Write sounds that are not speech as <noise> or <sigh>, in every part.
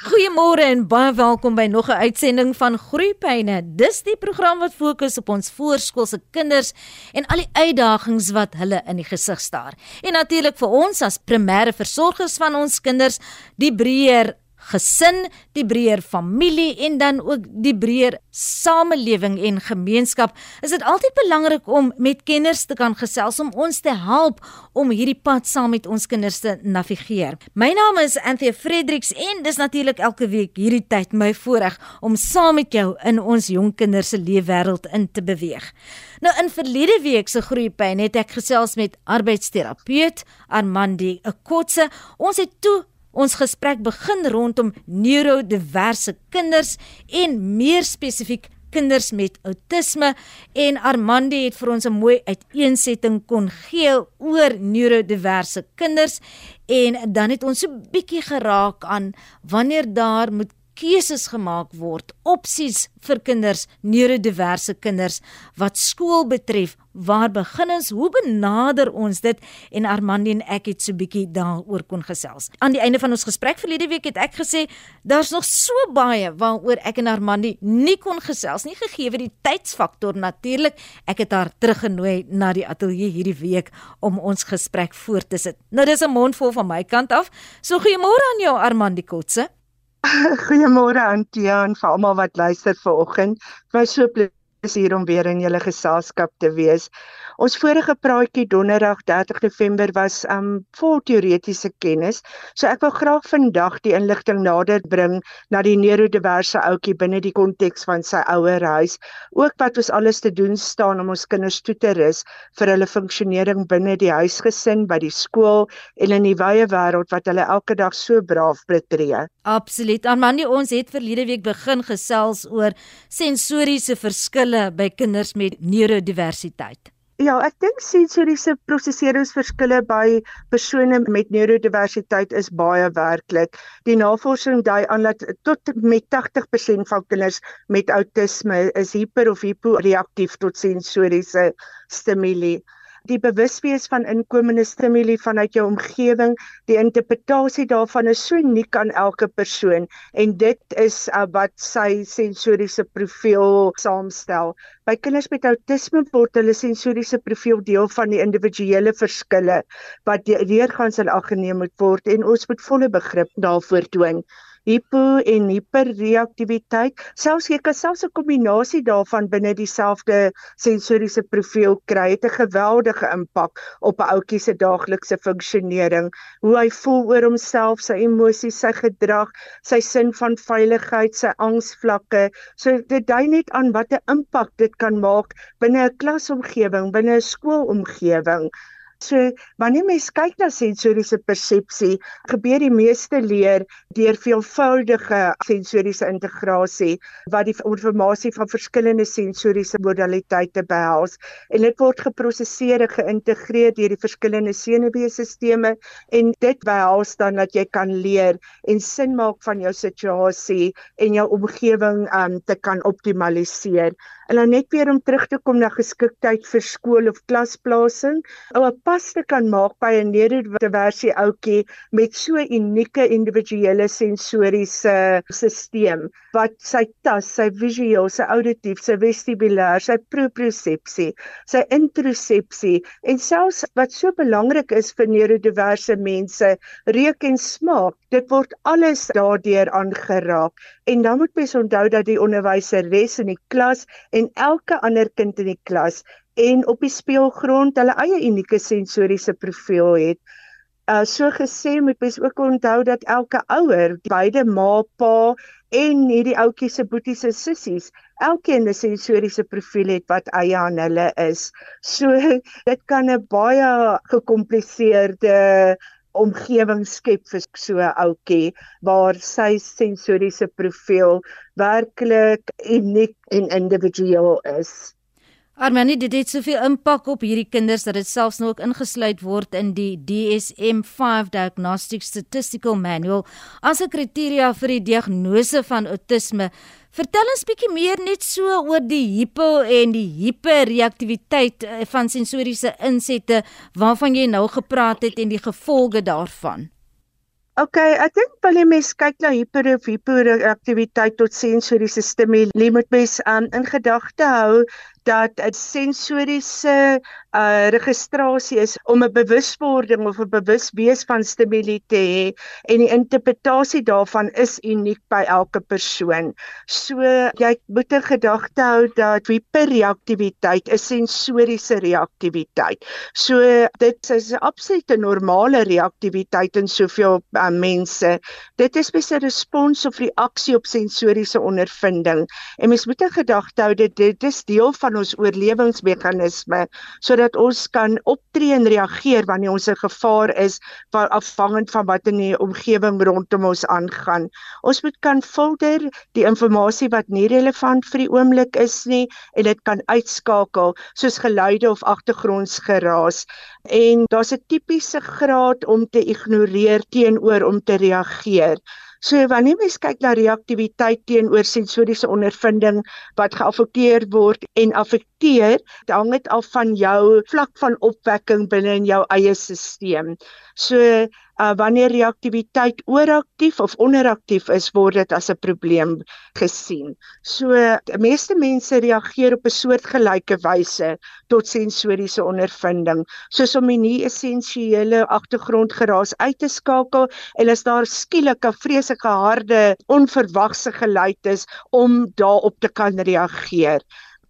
Goeiemôre en baie welkom by nog 'n uitsending van Groeipyne. Dis die program wat fokus op ons voorskoolse kinders en al die uitdagings wat hulle in die gesig staar. En natuurlik vir ons as primêre versorgers van ons kinders, die breër gesin, die breër familie en dan ook die breër samelewing en gemeenskap. Is dit altyd belangrik om met kenners te kan gesels om ons te help om hierdie pad saam met ons kinders te navigeer. My naam is Anthea Fredericks en dis natuurlik elke week hierdie tyd my voorreg om saam met jou in ons jong kinders se leefwêreld in te beweeg. Nou in verlede week se groeipyn het ek gesels met arbeidsterapeut Armandi Ekotse. Ons het toe Ons gesprek begin rondom neurodiverse kinders en meer spesifiek kinders met outisme en Armandi het vir ons 'n mooi uiteensetting kon gee oor neurodiverse kinders. En dan het ons so bietjie geraak aan wanneer daar moet keuses gemaak word, opsies vir kinders, neurodiverse kinders wat skool betref. Waar begin ons? Hoe benader ons dit? En Armandie en ek het so bietjie daaroor kon gesels. Aan die einde van ons gesprek verlede week het ek gesê daar's nog so baie waaroor ek en Armandie nie kon gesels nie gegee die tydsfaktor natuurlik. Ek het haar teruggenooi na die ateljee hierdie week om ons gesprek voort te sit. Nou dis 'n mondvol van my kant af. So goeiemôre aan jou Armandie Kotse. <laughs> Goeiemôre Antia en vir almal wat luister vanoggend. Dit was so plesier om weer in julle geselskap te wees. Ons vorige praatjie donderdag 30 November was um vol teoretiese kennis. So ek wil graag vandag die inligting nader bring na die neurodiverse ouetjie binne die konteks van sy ouer huis. Ook wat ons alles te doen staan om ons kinders toe te rus vir hulle funksionering binne die huisgesin, by die skool en in die wye wêreld wat hulle elke dag so braaf betree. Absoluut. Armandi, ons het verlede week begin gesels oor sensoriese verskille by kinders met neurodiversiteit. Ja, ek dink sensoriese prosesseringsverskille by persone met neurodiversiteit is baie werklik. Die navorsing dui aan dat tot met 80% van kinders met outisme is hyper of hiporeaktief tot sensoriese stimule die bewuswees van inkomende stimule vanuit jou omgewing, die interpretasie daarvan is so uniek aan elke persoon en dit is uh, wat sy sensoriese profiel saamstel. By kinders met outisme word hulle sensoriese profiel deel van die individuele verskille wat deurgangs in ag geneem moet word en ons moet volle begrip daarvoor toon hipo en hiperreaktiwiteit. Selfs jy kan selfs 'n kombinasie daarvan binne dieselfde sensoriese profiel kry. Dit het 'n geweldige impak op 'n ouetjie se daaglikse funksionering, hoe hy voel oor homself, sy emosies, sy gedrag, sy sin van veiligheid, sy angsvlakke. So dit dui net aan watter impak dit kan maak binne 'n klasomgewing, binne 'n skoolomgewing. So wanneer mens kyk na sensoriese persepsie, gebeur die meeste leer deur veelvoudige sensoriese integrasie wat die inligting van verskillende sensoriese modaliteite behels. En dit word geprosesseer en geïntegreer deur die verskillende senuweestelsels en dit behels dan dat jy kan leer en sin maak van jou situasie en jou omgewing um, te kan optimaliseer. En dan net weer om terug te kom na geskiktheid vir skool of klasplasing, 'n pas te kan maak by 'n neurodiverse ouetjie met so unieke individuele sensoriese stelsel wat sy tas, sy visueel, sy auditief, sy vestibulêr, sy propriosepsie, sy introsepsie en selfs wat so belangrik is vir neurodiverse mense, reuk en smaak, dit word alles daardeur aangeraak. En dan moet mens onthou dat die onderwyseres in die klas en elke ander kind in die klas en op die speelgrond hulle eie unieke sensoriese profiel het. Uh so gesê moet mens ook onthou dat elke ouer, beide ma, pa en hierdie ouetjie se boeties en sissies, elkeen 'n sensoriese profiel het wat eie aan hulle is. So <laughs> dit kan 'n baie gekompliseerde omgewing skep vir so 'n ouetjie waar sy sensoriese profiel werklik uniek en individueel is. Armani dit het soveel impak op hierdie kinders dat dit selfs nou ook ingesluit word in die DSM-5 Diagnostic Statistical Manual as 'n kriteria vir die diagnose van outisme. Vertel ons bietjie meer net so oor die hypo en die hiperreaktiwiteit eh, van sensoriese insette waarvan jy nou gepraat het en die gevolge daarvan. Okay, ek dink wanneer mens kyk na hiper of hiperaktiwiteit tot sensoriese stimule, moet mens um, in gedagte hou dat 'n sensoriese uh registrasie is om 'n bewuswording of 'n bewuswees van stimule te hê en die interpretasie daarvan is uniek by elke persoon. So jy moet in gedagte hou dat hiperreaktiwiteit 'n sensoriese reaktiwiteit. So dit is 'n absolute normale reaktiwiteit in soveel uh, mense. Dit is spesifiek 'n respons of reaksie op sensoriese ondervinding. En mens moet in gedagte hou dat dit is deel van ons oorlewingsmeganisme sodat ons kan optree en reageer wanneer ons in gevaar is afhangend van wat in die omgewing rondom ons aangaan. Ons moet kan filter die inligting wat nie relevant vir die oomblik is nie en dit kan uitskakel soos geluide of agtergrondsgeraas. En daar's 'n tipiese graad om te ignoreer teenoor om te reageer. So wanneer mens kyk na reaktiwiteit teenoor sensoriese ondervinding wat geaffekteer word en affekteer, hang dit af van jou vlak van opwekking binne in jou eie stelsel. So uh, wanneer reaktiwiteit ooraktief of onderaktief is, word dit as 'n probleem gesien. So die meeste mense reageer op 'n soortgelyke wyse tot sensoriese ondervinding, soos om nie essensiële agtergrondgeraas uit te skakel en as daar skielik 'n vreeslike harde onverwagse geluid is om daarop te kan reageer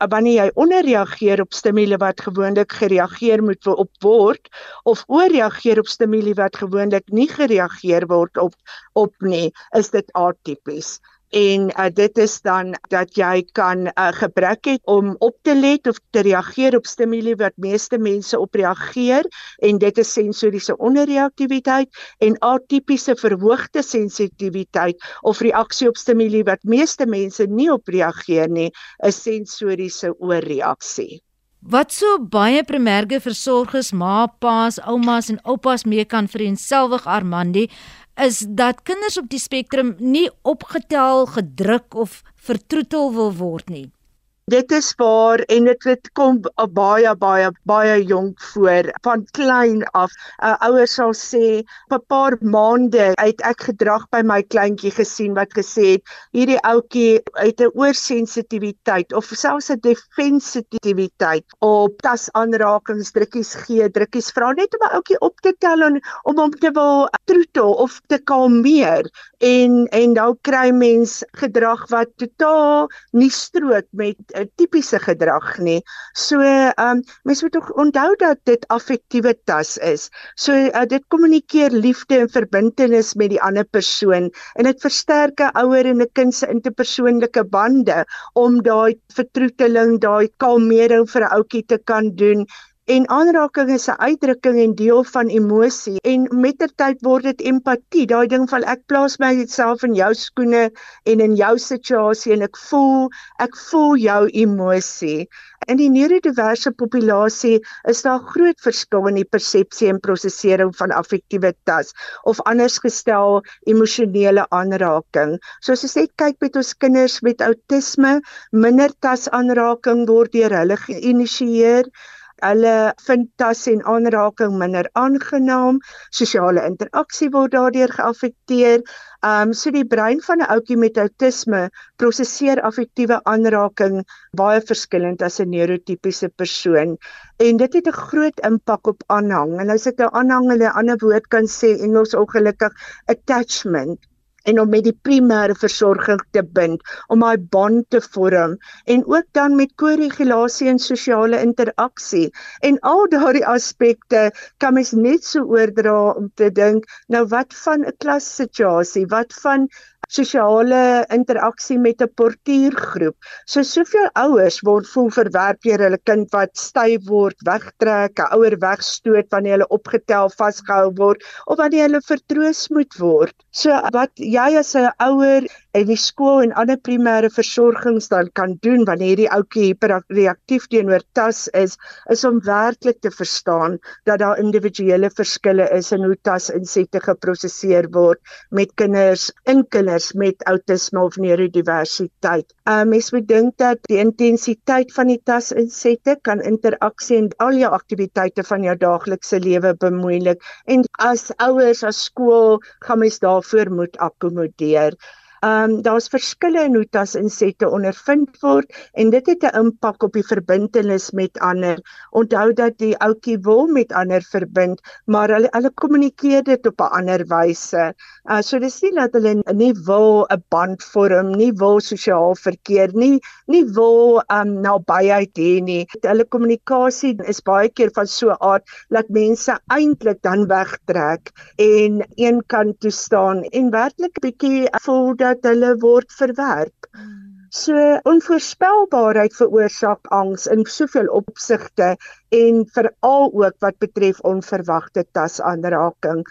wanneer jy onderreageer op stimule wat gewoonlik gereageer moet op word of ooreageer op stimule wat gewoonlik nie gereageer word op op nie, is dit atipies en uh, dit is dan dat jy kan uh, gebrek hê om op te let of te reageer op stimule wat meeste mense op reageer. En dit is sensoriese onderreaktiwiteit en atipiese verhoogde sensitiwiteit of reaksie op stimule wat meeste mense nie op reageer nie is sensoriese oorreaksie. Wat so baie primêre versorgers, ma, pa's, oumas en oupas mee kan vereenselwig Armandi is dat kinders op die spektrum nie opgetel, gedruk of vertroetel wil word nie dit is waar en dit dit kom baie baie baie jonk voor van klein af. 'n uh, Ouer sal sê, "Pa paar maande het ek gedrag by my kleintjie gesien wat gesê het hierdie ouetjie het 'n oorsensitiwiteit of selfs 'n defensitiwiteit op tasaanrakings, drukkies gee, drukkies vra net om 'n ouetjie op te tel en om hom te wil troetel of te kalmeer." En en dan kry mens gedrag wat totaal nie strook met tipiese gedrag nie. So ehm um, mense moet tog onthou dat dit affektiewe tas is. So uh, dit kommunikeer liefde en verbintenis met die ander persoon en dit versterk 'n ouer en 'n kind se interpersoonlike bande om daai vertroeteling, daai kalmering vir 'n ouetjie te kan doen en aanraking is 'n uitdrukking en deel van emosie. En mettertyd word dit empatie. Daai ding van ek plaas myself in jou skoene en in jou situasie en ek voel ek voel jou emosie. In die neurodiverse populasie is daar groot verskil in die persepsie en prosesering van affektiewe tas of anders gestel emosionele aanraking. Soos as jy kyk met ons kinders met outisme minder tas aanraking word deur hulle geïnisieer hulle vind tas en aanraking minder aangenaam, sosiale interaksie word daardeur geaffekteer. Um so die brein van 'n ouetjie met outisme prosesseer affektiewe aanraking baie verskillend as 'n neurotipiese persoon en dit het 'n groot impak op aanhang. En as ek nou aanhang in 'n ander woord kan sê Engels ongelukkig attachment en om met die primêre versorging te bind om daai band te vorm en ook dan met korregulasie en sosiale interaksie. En al daardie aspekte kan mens net so oordra om te dink nou wat van 'n klassituasie? Wat van sosiale interaksie met 'n portuïergroep. So soveel ouers word voel verwerp deur hulle kind wat styf word, wegtrek, 'n ouer wegstoot wanneer hulle opgetel vasgehou word of wanneer hulle vertroos moet word. So wat jy as 'n ouer in die skool en ander primêre versorgings dan kan doen wanneer die ouetjie hiperreaktief teenoor tas is, is om werklik te verstaan dat daar individuele verskille is in hoe tasinsette geprosesseer word met kinders, in kinders met outisme of neurodiversiteit. Uh, mens moet dink dat die intensiteit van die tasinsette kan interaksie en al jou aktiwiteite van jou daaglikse lewe bemoeilik en as ouers as skool gaan mens daarvoor moet akkommodeer. Ehm um, daar's verskille in hoe tasinsette ondervind word en dit het 'n impak op die verbintenis met ander. Onthou dat die ouetjie wil met ander verbind, maar hulle hulle kommunikeer dit op 'n ander wyse. Uh so dis nie dat hulle nie wil 'n band vorm, nie wil sosiaal verkeer nie, nie wil um nabyheid hê nie. Hulle kommunikasie is baie keer van so 'n aard dat mense eintlik dan wegtrek en een kant toe staan en werklik bietjie voel dat dat hulle word verwerp. Hmm. So onvoorspelbaarheid veroorsaak angs in soveel opsigte en veral ook wat betref onverwagte tasaanraking.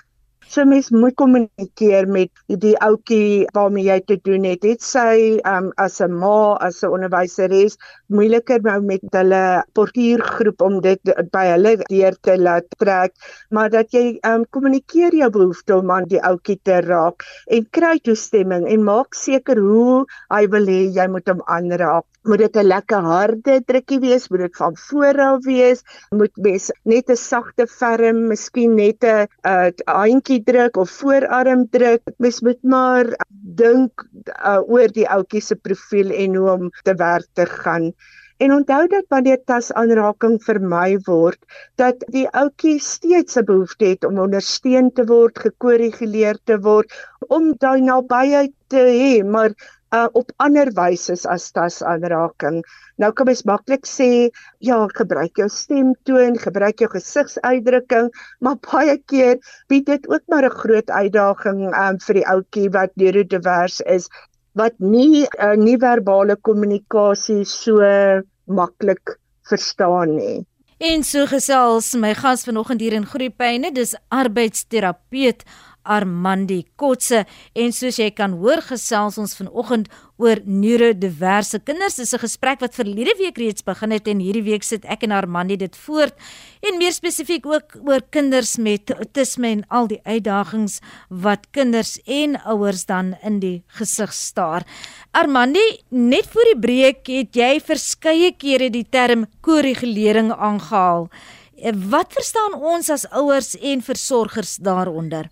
So mens moet kommunikeer met die ouetjie waarmee jy te doen het. Dit sê um as 'n ma, as 'n onderwyseres, moeiliker nou met hulle portuïergroep om dit by hulle deur te laat trek, maar dat jy um kommunikeer jou behoefte om aan die ouetjie te raak en kry toestemming en maak seker hoe hy wil hê jy moet hom aanraak moet dit 'n lekker harde drukkie wees, moet dit van vooraf wees, moet mens net 'n sagte ferm, miskien net 'n uh, handjie druk of voorarm druk. Mens moet maar dink uh, oor die ouetjie se profiel en hoe om te werk te gaan. En onthou dat wanneer tasaanraking vermy word, dat die ouetjie steeds 'n behoefte het om ondersteun te word, gekorrigeer te word, om daai nabyheid te hê, maar uh, op ander wyse as tasaanraking. Nou kan mens maklik sê, ja, gebruik jou stemtoon, gebruik jou gesigsuitdrukking, maar baie keer bied dit ook maar 'n groot uitdaging um, vir die ouetjie wat neurodivers is wat nie uh, nie verbale kommunikasie so maklik verstaan nie. En so gesels my gas vanoggend hier in Groepyne, dis arbeidsterapeut Armandi Kotse en soos jy kan hoor gesels ons vanoggend oor neurodiverse kinders. Dis 'n gesprek wat verlede week reeds begin het en hierdie week sit ek en Armandi dit voort en meer spesifiek ook oor kinders met autisme en al die uitdagings wat kinders en ouers dan in die gesig staar. Armandi, net voor die breek het jy verskeie kere die term korregulering aangehaal. Wat verstaan ons as ouers en versorgers daaronder?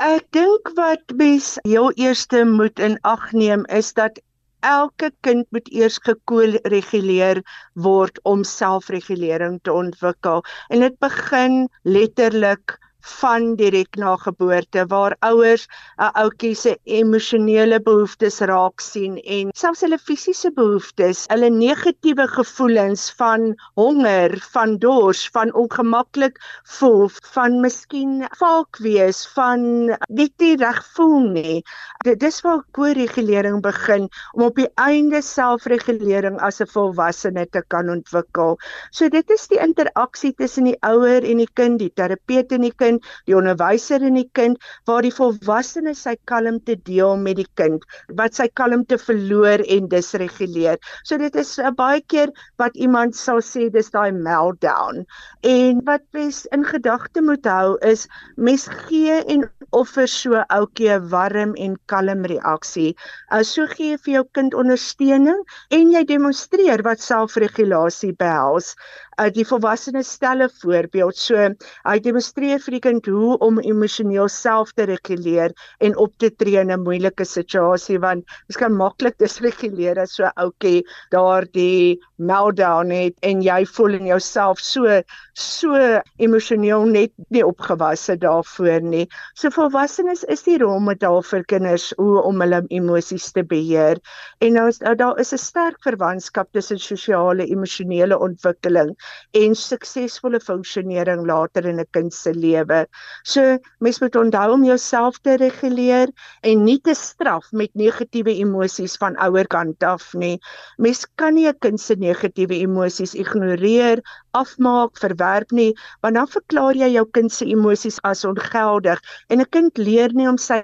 Ek dink wat mens heel eerste moet in ag neem is dat elke kind moet eers gekoolreguleer word om selfregulering te ontwikkel. En dit begin letterlik van direk na geboorte waar ouers 'n ouetjie se emosionele behoeftes raak sien en selfs hulle fisiese behoeftes, hulle negatiewe gevoelens van honger, van dors, van ongemaklik voel, van miskien valk wees, van net nie reg voel nie. Dit is waar koregulering begin om op die einde selfregulering as 'n volwassene te kan ontwikkel. So dit is die interaksie tussen die ouer en die kind, die terapeut en die kind kind, die onderwyser en die kind waar die volwassene sy kalmte deel met die kind, wat sy kalmte verloor en disreguleer. So dit is uh, baie keer wat iemand sal sê dis daai meltdown. En wat mens in gedagte moet hou is mens gee en offer so ouetjie 'n warm en kalm reaksie. Uh, so gee jy vir jou kind ondersteuning en jy demonstreer wat selfregulasie behels uh, die volwassene stel 'n voorbeeld. So hy demonstreer vir die kind hoe om emosioneel self te reguleer en op te tree in 'n moeilike situasie want jy kan maklik disreguleer as so ouetjie daardie meltdown het en jy voel in jouself so so emosioneel net nie opgewasse daarvoor nie. So volwassenes is die rolmodel vir kinders hoe om hulle emosies te beheer. En nou is daar is 'n sterk verwantskap tussen sosiale emosionele ontwikkeling en suksesvolle funksionering later in 'n kind se lewe. So mens moet onthou om jouself te reguleer en nie te straf met negatiewe emosies van ouerkant af nie. Mens kan nie 'n kind se negatiewe emosies ignoreer, afmaak, verwerp nie, want dan verklaar jy jou kind se emosies as ongeldig en 'n kind leer nie om sy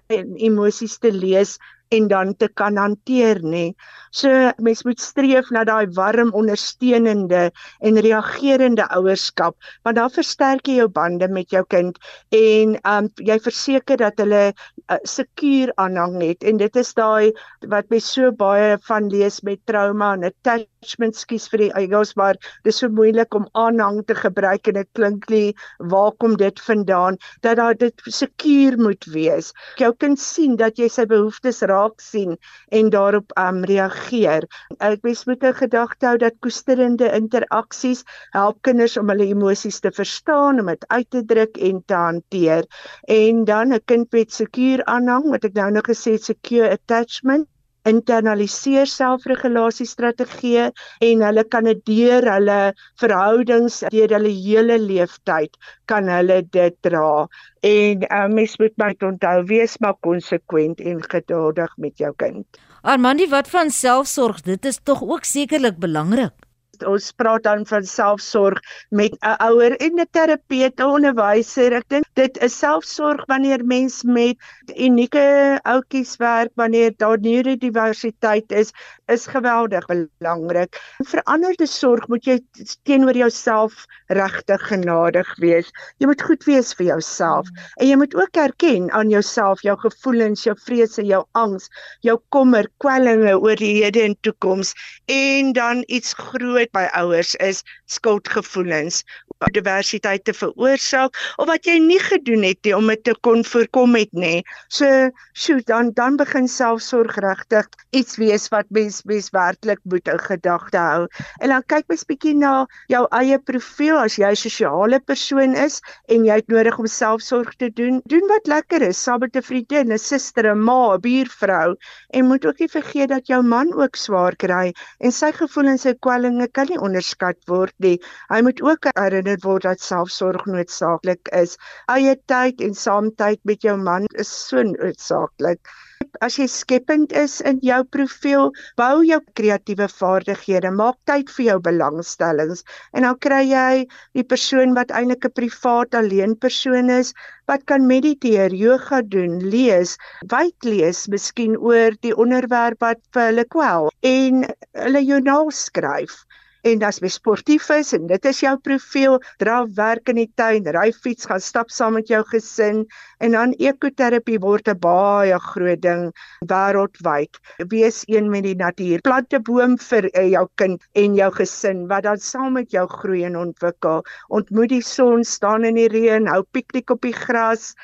emosies te lees en dan te kan hanteer nê. So mens moet streef na daai warm ondersteunende en reagerende ouerskap want dan versterk jy jou bande met jou kind en um jy verseker dat hulle uh, sekuur aanhang het en dit is daai wat mens so baie van lees met trauma en attachment skies vir die Engels maar dis so moeilik om aanhang te gebruik en dit klink nie waar kom dit vandaan dat daar dit sekuur moet wees. Jou kind sien dat jy sy behoeftes raak sien en daarop um reageer. Ek wens moet 'n gedagte hou dat koesterende interaksies help kinders om hulle emosies te verstaan, om dit uit te druk en te hanteer. En dan 'n kind met sekuur aanhang, wat ek nou nog gesê het, secure attachment internaliseer selfregulasiestrategieë en hulle kan dit deur hulle verhoudings deur hulle hele leeftyd kan hulle dit dra. En uh, mens moet maar onthou wees maar konsekwent en geduldig met jou kind. Armandie wat van selfsorg? Dit is tog ook sekerlik belangrik ons praat dan van selfsorg met 'n ouer en 'n terapeut, 'n onderwyser. Ek dink dit is selfsorg wanneer mens met unieke outjies werk, wanneer daar neurodiversiteit is, is geweldig belangrik. Veranderde sorg moet jy teenoor jouself regtig genadig wees. Jy moet goed wees vir jouself mm. en jy moet ook erken aan jouself jou gevoelens, jou vrese, jou angs, jou kommer, kwellinge oor die hede en toekoms en dan iets groot altyd by ouers is skuldgevoelens oor diversiteit te veroorsaak of wat jy nie gedoen het nie om dit te kon voorkom het nê. So, sjoe, dan dan begin selfsorg regtig iets wees wat mens mens werklik moet in gedagte hou. En dan kyk mens bietjie na jou eie profiel as jy 'n sosiale persoon is en jy het nodig om selfsorg te doen. Doen wat lekker is saam met 'n vriendin, 'n suster, 'n ma, 'n buurvrou en moet ook nie vergeet dat jou man ook swaar kry en sy gevoelens en kwellinge kan nie onderskat word nie. Hy moet ook herinner word dat selfsorg noodsaaklik is. Eie tyd en saamtyd met jou man is so noodsaaklik. As jy skepend is in jou profiel, bou jou kreatiewe vaardighede, maak tyd vir jou belangstellings en dan kry jy die persoon wat eintlik 'n privaat alleen persoon is wat kan mediteer, yoga doen, lees, wyd lees, miskien oor die onderwerp wat vir hulle kwel en hulle joernaal skryf en as jy sportief is en dit is jou profiel, dra werk in die tuin, ry fiets, gaan stap saam met jou gesin en dan ekoterapie word 'n baie groot ding wêreldwyd. Wees een met die natuur. Plant 'n boom vir uh, jou kind en jou gesin wat dan saam met jou groei en ontwikkel. Ontmoet die son, staan in die reën, hou piknik op die gras.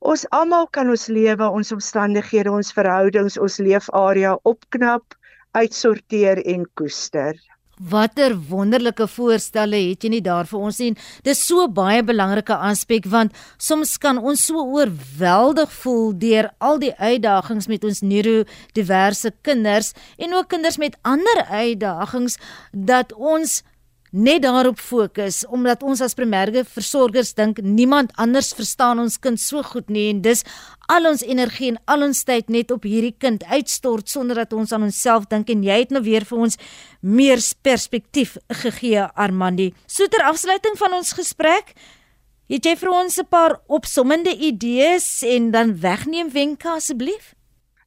Ons almal kan ons lewe, ons omstandighede, ons verhoudings, ons leefarea opknap, uitsorteer en koester. Watter wonderlike voorstelle het jy nie daar vir ons nie. Dis so baie belangrike aspek want soms kan ons so oorweldig voel deur al die uitdagings met ons neurodiverse kinders en ook kinders met ander uitdagings dat ons net daarop fokus omdat ons as primêre versorgers dink niemand anders verstaan ons kind so goed nie en dis al ons energie en al ons tyd net op hierdie kind uitstort sonder dat ons aan onsself dink en jy het nou weer vir ons meer perspektief gegee Armandi. So ter afsluiting van ons gesprek Het jy vir ons 'n paar opsommende idees en dan wegneem wenke asseblief?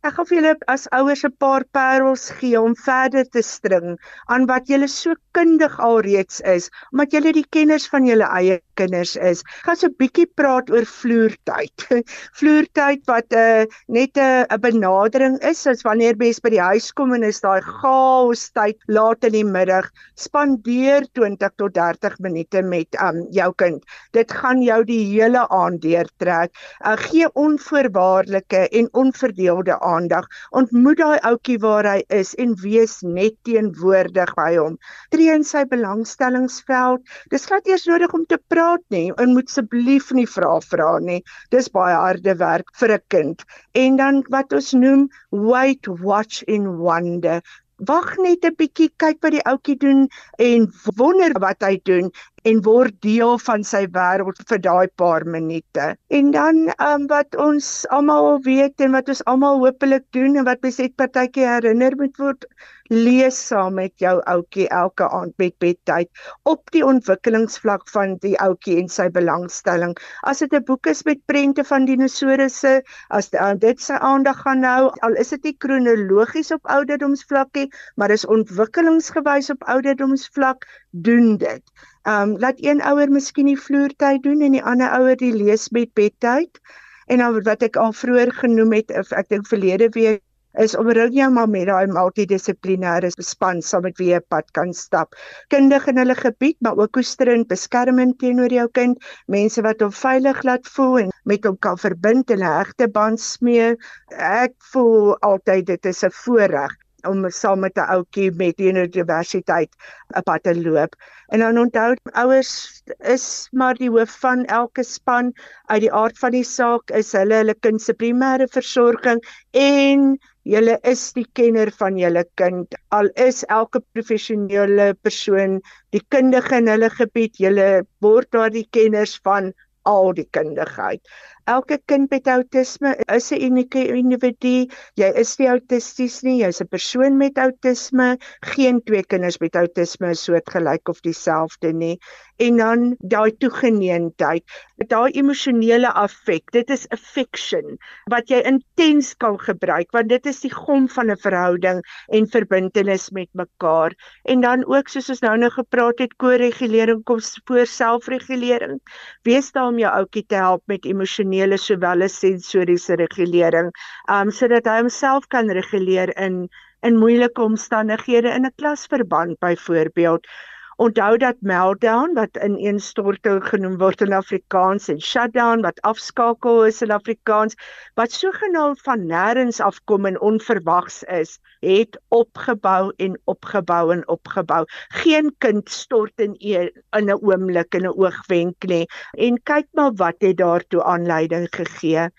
Ek gaan vir julle as ouers 'n paar parels gee om verder te string aan wat julle so kundig alreeds is, omdat julle die kenners van julle eie kinders is. Gaan so 'n bietjie praat oor vloertyd. <laughs> vloertyd wat 'n uh, net 'n uh, benadering is as wanneer mens by die huis kom en is daai chaos tyd laat in die middag, spandeer 20 tot 30 minute met um jou kind. Dit gaan jou die hele aand deurtrek. Uh, gee onvoorwaardelike en onverdeelde aandag. Ontmoet daai ouetjie waar hy is en wees net teenwoordig by hom. Tree in sy belangstellingsveld. Dis glad eers nodig om te praat praat nie en moet asseblief nie vra vra nie. Dis baie harde werk vir 'n kind. En dan wat ons noem wait watch in wonder wag net 'n bietjie, kyk wat die ouetjie doen en wonder wat hy doen en word deel van sy wêreld vir daai paar minute. En dan um, wat ons almal weet en wat ons almal hopelik doen en wat mens net partykeer herinner moet word, lees saam met jou ouetjie elke aand met bedtyd op die ontwikkelingsvlak van die ouetjie en sy belangstelling. As dit 'n boek is met prente van dinosourusse, as uh, dit sy aandag gaan hou, al is dit nie kronologies op ouderdomsvlakkie, maar is ontwikkelingsgewys op ouderdomsvlak, doen dit. Ehm um, laat een ouer miskien die vloertyd doen en die ander ouer die lees met bedtyd. En dan wat ek al vroeër genoem het, ek dink verlede week is om ring jou maar met daai multidissiplinêre span saam met wie jy pad kan stap. Kundig in hulle gebied, maar ook koesterend, beskermend teenoor jou kind, mense wat hom veilig laat voel en met hom kan verbind en 'n hegte band smee. Ek voel altyd dit is 'n voorreg om saam met 'n ouetjie met universiteit 'n pad te loop. En dan onthou ouers is maar die hoof van elke span uit die aard van die saak is hulle hulle kind se primêre versorging en julle is die kenner van julle kind. Al is elke professionele persoon die kundige in hulle gebied, julle word daar die kenners van al die kundigheid. Elke kind met outisme is 'n unieke individu. Jy is nie autisties nie, jy's 'n persoon met outisme. Geen twee kinders met outisme is soortgelyk of dieselfde nie en dan daai toegeneentheid, daai emosionele affek. Dit is affection wat jy intens kan gebruik want dit is die gom van 'n verhouding en verbintenis met mekaar. En dan ook soos ons nou nou gepraat het, ko-regulering kom voor selfregulering. Wees daar om jou ouetjie te help met emosionele sowel as sensoriese regulering, um sodat hy homself kan reguleer in in moeilike omstandighede in 'n klasverband byvoorbeeld. Onthou dat meltdown wat in eenstorting genoem word in Afrikaans en shutdown wat afskakel is in Afrikaans wat sogenaamd van nêrens afkom en onverwags is, het opgebou en opgebou en opgebou. Geen kind stort in e, in 'n oomblik in 'n oogwenk nie. En kyk maar wat het daartoe aanleiding gegee.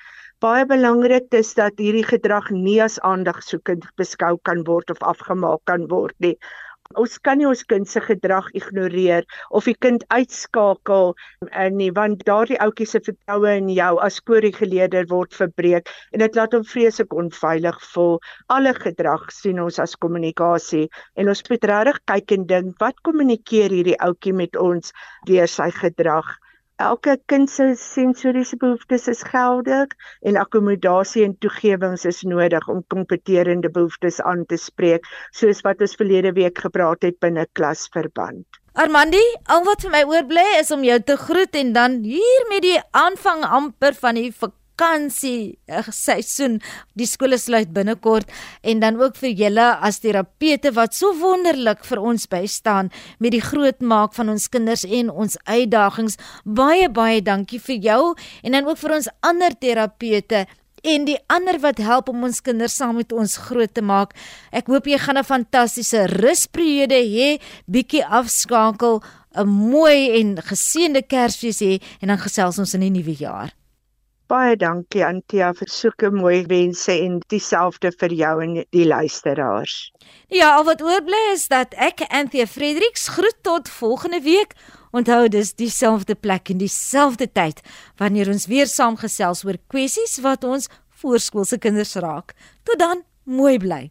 Baie belangrik is dat hierdie gedrag nie as aandagsoekend beskou kan word of afgemaak kan word nie. Ons kan nie ons kind se gedrag ignoreer of die kind uitskakel en nie want daardie ouetjie se vertroue in jou as korrigeleerder word verbreek en dit laat hom vreeslik onveilig voel. Alle gedrag sien ons as kommunikasie en ons moet regtig kyk en dink wat kommunikeer hierdie ouetjie met ons deur sy gedrag? Elke kind se sensoriese behoeftes is geldig en akkommodasie en toegewings is nodig om kompeterende behoeftes aan te spreek, soos wat ons verlede week gepraat het binne klasverband. Armandi, al wat vir my oorbly is om jou te groet en dan hier met die aanvang amper van die vakansie seisoen. Die skole sluit binnekort en dan ook vir julle as terapeute wat so wonderlik vir ons bystaan met die grootmaak van ons kinders en ons uitdagings. Baie baie dankie vir jou en dan ook vir ons ander terapeute en die ander wat help om ons kinders saam met ons groot te maak. Ek hoop jy gaan 'n fantastiese rusperiode hê, bietjie afskakel, 'n mooi en geseënde Kersfees hê en dan gesels ons in die nuwe jaar. Baie dankie Antia vir sulke mooi wense en dieselfde vir jou en die luisteraars. Ja, al wat oorbly is dat ek Antia Fredericks groet tot volgende week. Onthou dis dieselfde plek en dieselfde tyd wanneer ons weer saamgesels oor kwessies wat ons voorskoolse kinders raak. Tot dan, mooi bly.